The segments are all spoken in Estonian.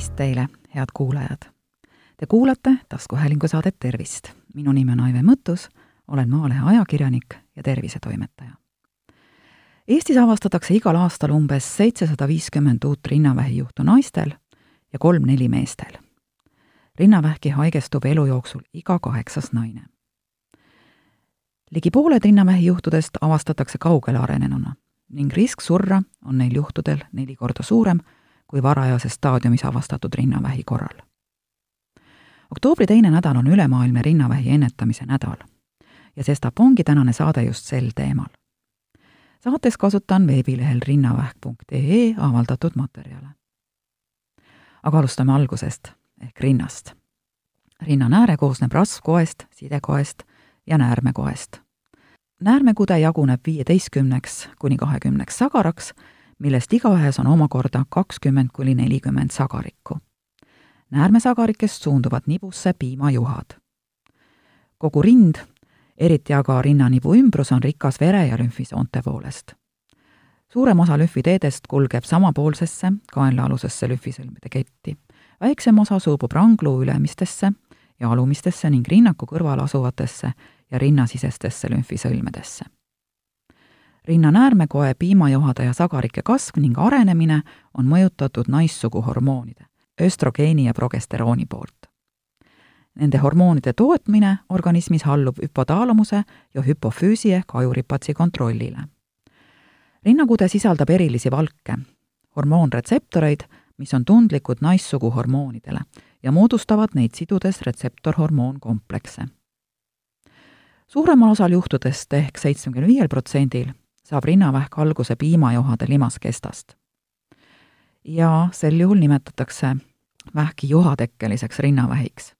tervist teile, head kuulajad! Te kuulate taskuhäälingu saadet Tervist. minu nimi on Aive Mõttus, olen Maalehe ajakirjanik ja tervisetoimetaja. Eestis avastatakse igal aastal umbes seitsesada viiskümmend uut rinnavähijuhtu naistel ja kolm-neli meestel. rinnavähki haigestub elu jooksul iga kaheksas naine. ligi pooled rinnavähijuhtudest avastatakse kaugele arenenuna ning risk surra on neil juhtudel neli korda suurem kui varajases staadiumis avastatud rinnavähi korral. oktoobri teine nädal on ülemaailmne rinnavähi ennetamise nädal ja sestap ongi tänane saade just sel teemal. saates kasutan veebilehel rinnavähk.ee avaldatud materjale. aga alustame algusest ehk rinnast. rinnanääre koosneb rasvkoest, sidekoest ja näärmekoest. näärmekude jaguneb viieteistkümneks kuni kahekümneks sagaraks millest igaühes on omakorda kakskümmend kuni nelikümmend sagarikku. näärmesagarikest suunduvad nibusse piimajuhad. kogu rind, eriti aga rinnanibu ümbrus, on rikas vere- ja lümfisoonte poolest. suurem osa lümfiteedest kulgeb samapoolsesse kaenlaalusesse lümfisõlmede ketti. väiksem osa suubub rangluu ülemistesse ja alumistesse ning rinnaku kõrval asuvatesse ja rinnasisestesse lümfisõlmedesse rinnanäärmekoe, piimajohade ja sagarike kasv ning arenemine on mõjutatud naissugu hormoonide, östrogeeni ja progesterooni poolt. Nende hormoonide tootmine organismis allub hüpotaalamuse ja hüpofüüsi ehk ajuripatsi kontrollile. rinnakude sisaldab erilisi valke, hormoonretseptoreid, mis on tundlikud naissugu hormoonidele ja moodustavad neid sidudes retseptorhormoonkomplekse suuremal osal juhtudest ehk seitsmekümne viiel protsendil saab rinnavähk alguse piimajohade limaskestast. ja sel juhul nimetatakse vähki juhatekkeliseks rinnavähiks.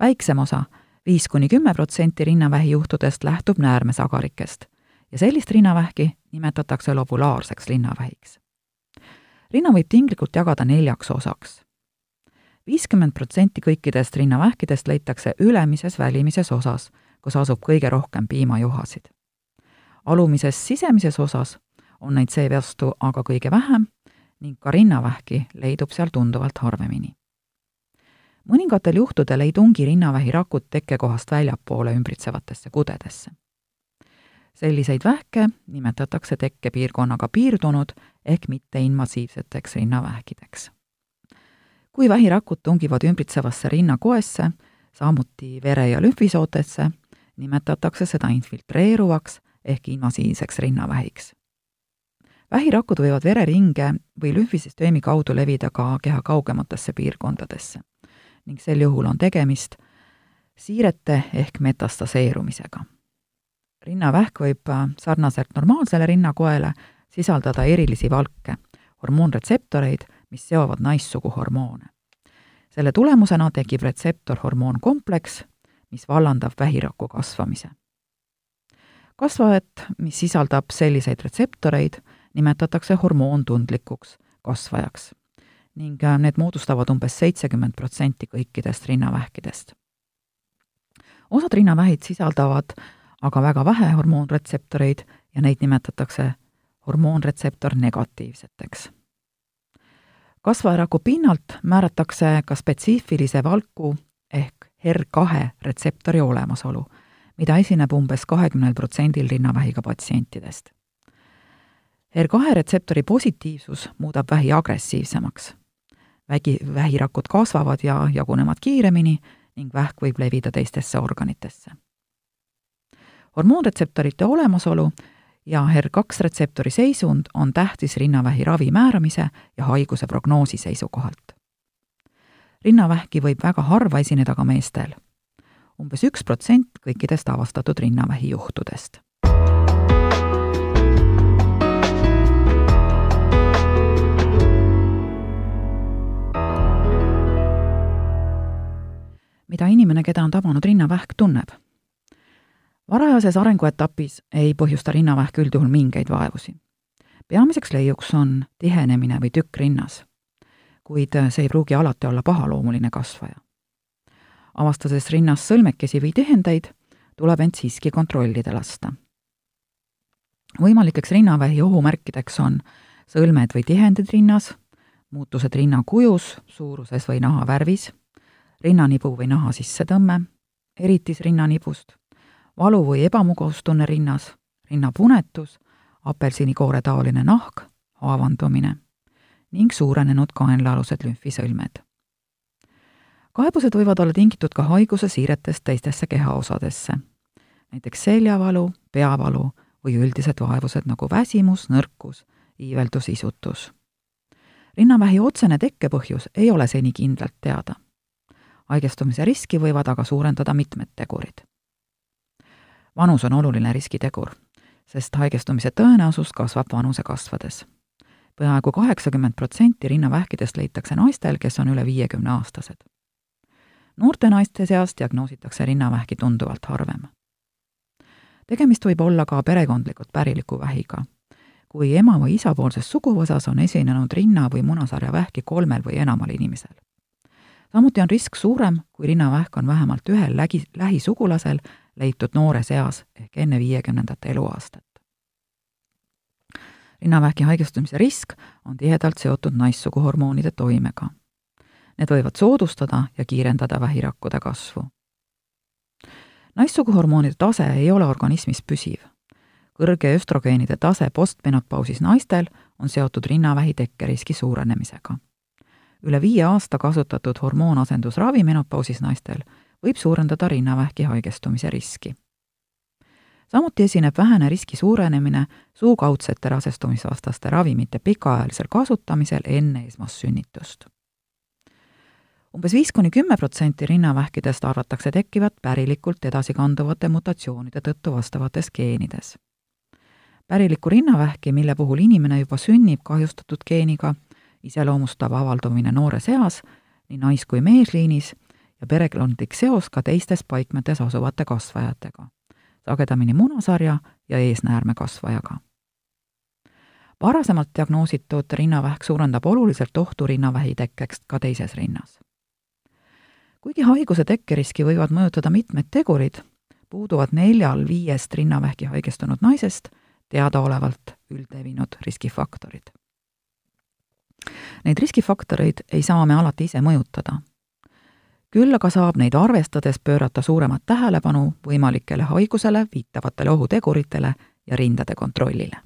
väiksem osa, viis kuni kümme protsenti rinnavähi juhtudest lähtub näärmesagarikest ja sellist rinnavähki nimetatakse lobulaarseks rinnavähiks. rinna võib tinglikult jagada neljaks osaks. viiskümmend protsenti kõikidest rinnavähkidest leitakse ülemises välimises osas, kus asub kõige rohkem piimajuhasid alumises sisemises osas on neid seevastu aga kõige vähem ning ka rinnavähki leidub seal tunduvalt harvemini. mõningatel juhtudel ei tungi rinnavähi rakud tekkekohast väljapoole ümbritsevatesse kudedesse. selliseid vähke nimetatakse tekkepiirkonnaga piirdunud ehk mitteinvasiivseteks rinnavähkideks. kui vähirakud tungivad ümbritsevasse rinnakoesse, samuti vere- ja lümfisootesse, nimetatakse seda infiltreeruvaks ehk invasiivseks rinnavähiks. vähirakud võivad vereringe või lümfisüsteemi kaudu levida ka keha kaugematesse piirkondadesse ning sel juhul on tegemist siirete ehk metastaseerumisega. rinnavähk võib äh, sarnaselt normaalsele rinnakoele sisaldada erilisi valke, hormoonretseptoreid, mis seovad naissugu hormoone. selle tulemusena tekib retseptorhormoonkompleks, mis vallandab vähiraku kasvamise kasvajat, mis sisaldab selliseid retseptoreid, nimetatakse hormoontundlikuks kasvajaks ning äh, need moodustavad umbes seitsekümmend protsenti kõikidest rinnavähkidest. osad rinnavähid sisaldavad aga väga vähe hormoonretseptoreid ja neid nimetatakse hormoonretseptor negatiivseteks. kasvajaraku pinnalt määratakse ka spetsiifilise valku ehk HER2 retseptori olemasolu mida esineb umbes kahekümnel protsendil rinnavähiga patsientidest. R2 retseptori positiivsus muudab vähi agressiivsemaks. vägi, vähirakud kasvavad ja jagunevad kiiremini ning vähk võib levida teistesse organitesse. hormoonretseptorite olemasolu ja HER2 retseptori seisund on tähtis rinnavähi ravi määramise ja haiguse prognoosi seisukohalt. rinnavähki võib väga harva esineda ka meestel umbes üks protsent kõikidest avastatud rinnavähi juhtudest. mida inimene, keda on tabanud rinnavähk, tunneb? varajases arenguetapis ei põhjusta rinnavähk üldjuhul mingeid vaevusi. peamiseks leiuks on tihenemine või tükk rinnas, kuid see ei pruugi alati olla pahaloomuline kasvaja avastades rinnas sõlmekesi või tihendeid, tuleb end siiski kontrollida lasta. võimalikeks rinnavähi ohumärkideks on sõlmed või tihendid rinnas, muutused rinna kujus, suuruses või naha värvis, rinnanibu või naha sissetõmme, eritis rinnanibust, valu või ebamugavustunne rinnas, rinnapunetus, apelsinikoore taoline nahk, haavandumine ning suurenenud kaenlaalused lümfisõlmed. Kaebused võivad olla tingitud ka haiguse siiretest teistesse kehaosadesse, näiteks seljavalu, peavalu või üldised vaevused nagu väsimus, nõrkus, iiveldus, isutus. rinnavähi otsene tekkepõhjus ei ole seni kindlalt teada. haigestumise riski võivad aga suurendada mitmed tegurid. vanus on oluline riskitegur, sest haigestumise tõenäosus kasvab vanuse kasvades peaaegu kaheksakümmend protsenti rinnavähkidest leitakse naistel, kes on üle viiekümne aastased. Noorte naiste seas diagnoositakse rinnavähki tunduvalt harvem. tegemist võib olla ka perekondlikult päriliku vähiga. kui ema või isapoolses suguvõsas on esinenud rinna- või munasarja vähki kolmel või enamal inimesel. samuti on risk suurem, kui rinnavähk on vähemalt ühel lägi, lähisugulasel leitud noores eas ehk enne viiekümnendat eluaastat rinnavähki haigestumise risk on tihedalt seotud naissuguhormoonide toimega. Need võivad soodustada ja kiirendada vähirakkude kasvu. naissuguhormoonide tase ei ole organismis püsiv. kõrge östrogeenide tase postmenopausis naistel on seotud rinnavähi tekkeriski suurenemisega. üle viie aasta kasutatud hormoonasendusravi menopausis naistel võib suurendada rinnavähki haigestumise riski samuti esineb vähene riski suurenemine suukaudsete rasestumisvastaste ravimite pikaajalisel kasutamisel enne esmast sünnitust. Umbes viis kuni kümme protsenti rinnavähkidest arvatakse tekkivat pärilikult edasikanduvate mutatsioonide tõttu vastavates geenides. pärilikku rinnavähki, mille puhul inimene juba sünnib kahjustatud geeniga, iseloomustab avaldumine noores eas nii nais- kui meesliinis ja perekondlik seos ka teistes paikmetes asuvate kasvajatega sagedamini munasarja ja eesnäärmekasvajaga. varasemalt diagnoositud rinnavähk suurendab oluliselt ohtu rinnavähi tekkeks ka teises rinnas. Kuigi haiguse tekkeriski võivad mõjutada mitmed tegurid, puuduvad neljal viiest rinnavähki haigestunud naisest teadaolevalt üldlevinud riskifaktorid. Neid riskifaktoreid ei saa me alati ise mõjutada küll aga saab neid arvestades pöörata suuremat tähelepanu võimalikele haigusele viitavatele ohuteguritele ja rindade kontrollile.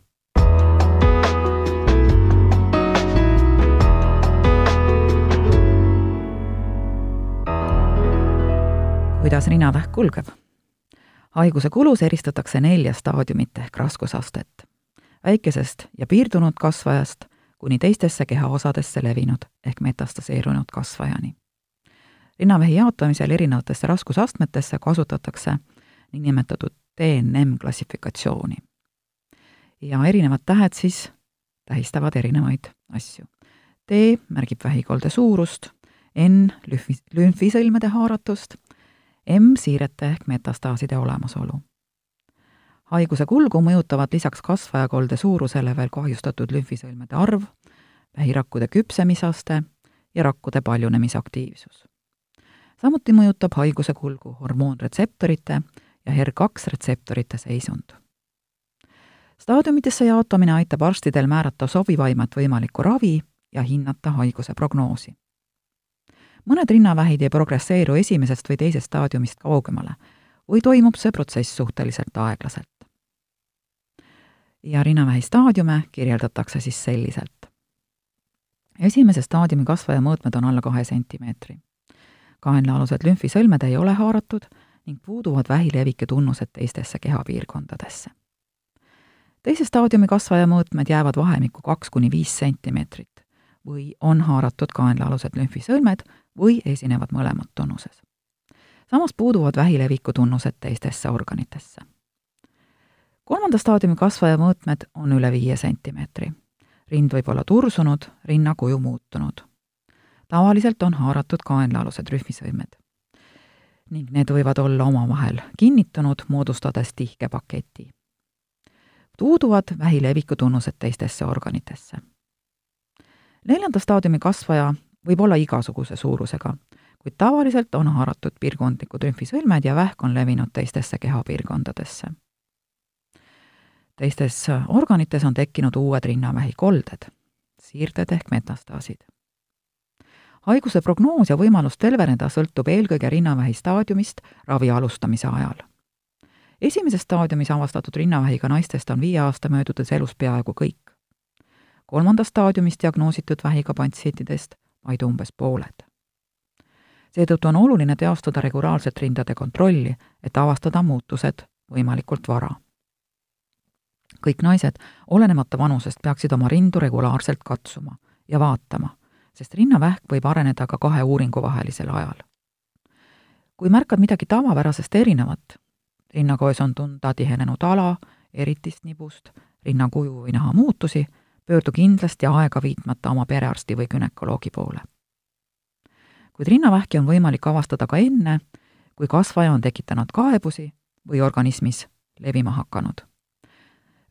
Kuidas rinnavähk kulgeb? haiguse kulus eristatakse nelja staadiumit ehk raskusastet. väikesest ja piirdunud kasvajast kuni teistesse kehaosadesse levinud ehk metastaseerunud kasvajani rinnavähi jaotamisel erinevatesse raskusastmetesse kasutatakse niinimetatud DNM klassifikatsiooni. ja erinevad tähed siis tähistavad erinevaid asju. D märgib vähikolde suurust, N lümfi, lümfisõlmede haaratust, M siirete ehk metastaaside olemasolu. haiguse kulgu mõjutavad lisaks kasvajakolde suurusele veel kahjustatud lümfisõlmede arv, vähirakkude küpsemisaste ja rakkude paljunemisaktiivsus samuti mõjutab haiguse kulgu hormoonretseptorite ja HER2 retseptorite seisund. staadiumitesse jaotamine aitab arstidel määrata sovivaimat võimalikku ravi ja hinnata haiguse prognoosi. Mõned rinnavähid ei progresseeru esimesest või teisest staadiumist kaugemale või toimub see protsess suhteliselt aeglaselt. ja rinnavähi staadiume kirjeldatakse siis selliselt. esimese staadiumi kasvaja mõõtmed on alla kahe sentimeetri kaenlaalused lümfisõlmed ei ole haaratud ning puuduvad vähilevike tunnused teistesse kehapiirkondadesse. teise staadiumi kasvaja mõõtmed jäävad vahemikku kaks kuni viis sentimeetrit või on haaratud kaenlaalused lümfisõlmed või esinevad mõlemad tunnuses. samas puuduvad vähileviku tunnused teistesse organitesse. kolmanda staadiumi kasvaja mõõtmed on üle viie sentimeetri. rind võib olla tursunud, rinnakuju muutunud tavaliselt on haaratud kaenlaalused rühmisõimed. ning need võivad olla omavahel kinnitunud, moodustades tihke paketi. puuduvad vähileviku tunnused teistesse organitesse. neljanda staadiumi kasvaja võib olla igasuguse suurusega, kuid tavaliselt on haaratud piirkondlikud rühmisõlmed ja vähk on levinud teistesse kehapiirkondadesse. teistes organites on tekkinud uued rinnavähikolded, siirded ehk metastaasid haiguse prognoos ja võimalus terveneda sõltub eelkõige rinnavähi staadiumist ravi alustamise ajal. esimeses staadiumis avastatud rinnavähiga naistest on viie aasta möödudes elus peaaegu kõik. kolmandas staadiumis diagnoositud vähiga patsientidest vaid umbes pooled. seetõttu on oluline teostada regulaarset rindade kontrolli, et avastada muutused võimalikult vara. kõik naised, olenemata vanusest, peaksid oma rindu regulaarselt katsuma ja vaatama sest rinnavähk võib areneda ka kahe uuringu vahelisel ajal. kui märkad midagi tavapärasest erinevat, rinnakoes on tunda tihenenud ala, eritist nibust, rinnakuju või naha muutusi, pöördu kindlasti aega viitmata oma perearsti või günekoloogi poole. kuid rinnavähki on võimalik avastada ka enne, kui kasvaja on tekitanud kaebusi või organismis levima hakanud.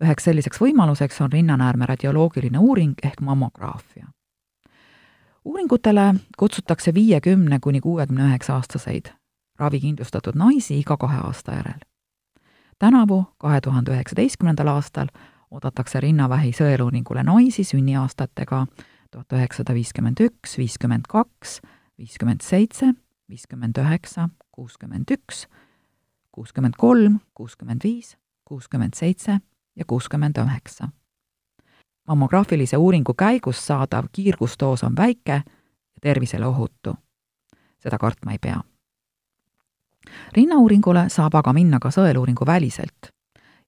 üheks selliseks võimaluseks on rinnanäärme radioloogiline uuring ehk mammograafia uuringutele kutsutakse viiekümne kuni kuuekümne üheksa aastaseid ravikindlustatud naisi iga kahe aasta järel. tänavu, kahe tuhande üheksateistkümnendal aastal oodatakse rinnavähi sõeluuringule naisi sünniaastatega tuhat üheksasada viiskümmend üks, viiskümmend kaks, viiskümmend seitse, viiskümmend üheksa, kuuskümmend üks, kuuskümmend kolm, kuuskümmend viis, kuuskümmend seitse ja kuuskümmend üheksa mammograafilise uuringu käigus saadav kiirgusdoos on väike ja tervisele ohutu. seda kartma ei pea. rinnauuringule saab aga minna ka sõeluuringu väliselt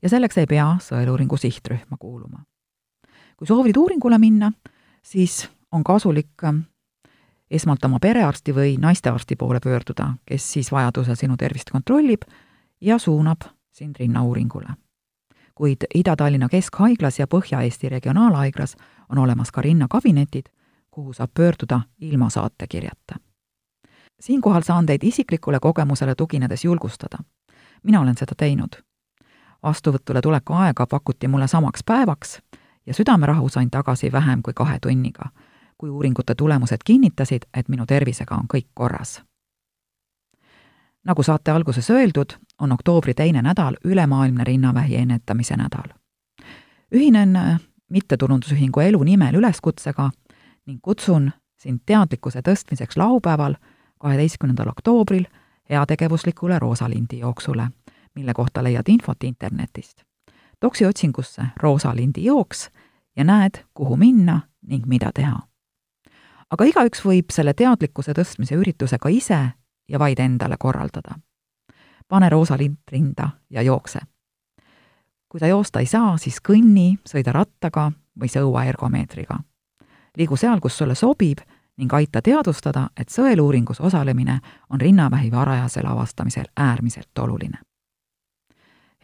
ja selleks ei pea sõeluuringu sihtrühma kuuluma. kui soovid uuringule minna, siis on kasulik ähm, esmalt oma perearsti või naistearsti poole pöörduda, kes siis vajadusel sinu tervist kontrollib ja suunab sind rinnauuringule kuid Ida-Tallinna Keskhaiglas ja Põhja-Eesti Regionaalhaiglas on olemas ka rinnakabinetid, kuhu saab pöörduda ilma saatekirjata. siinkohal saan teid isiklikule kogemusele tuginedes julgustada. mina olen seda teinud. Vastuvõtule tuleku aega pakuti mulle samaks päevaks ja südamerahu sain tagasi vähem kui kahe tunniga, kui uuringute tulemused kinnitasid, et minu tervisega on kõik korras nagu saate alguses öeldud, on oktoobri teine nädal ülemaailmne rinnavähi ennetamise nädal. ühinen mittetulundusühingu Elu nimel üleskutsega ning kutsun sind teadlikkuse tõstmiseks laupäeval, kaheteistkümnendal oktoobril heategevuslikule Roosalindi jooksule, mille kohta leiad infot internetist. toksi otsingusse Roosalindi jooks ja näed, kuhu minna ning mida teha. aga igaüks võib selle teadlikkuse tõstmise ürituse ka ise ja vaid endale korraldada. pane roosa lint rinda ja jookse. kui sa joosta ei saa, siis kõnni, sõida rattaga või sõua ergomeetriga. liigu seal, kus sulle sobib ning aita teadvustada, et sõeluuringus osalemine on rinnavähi varajasel avastamisel äärmiselt oluline.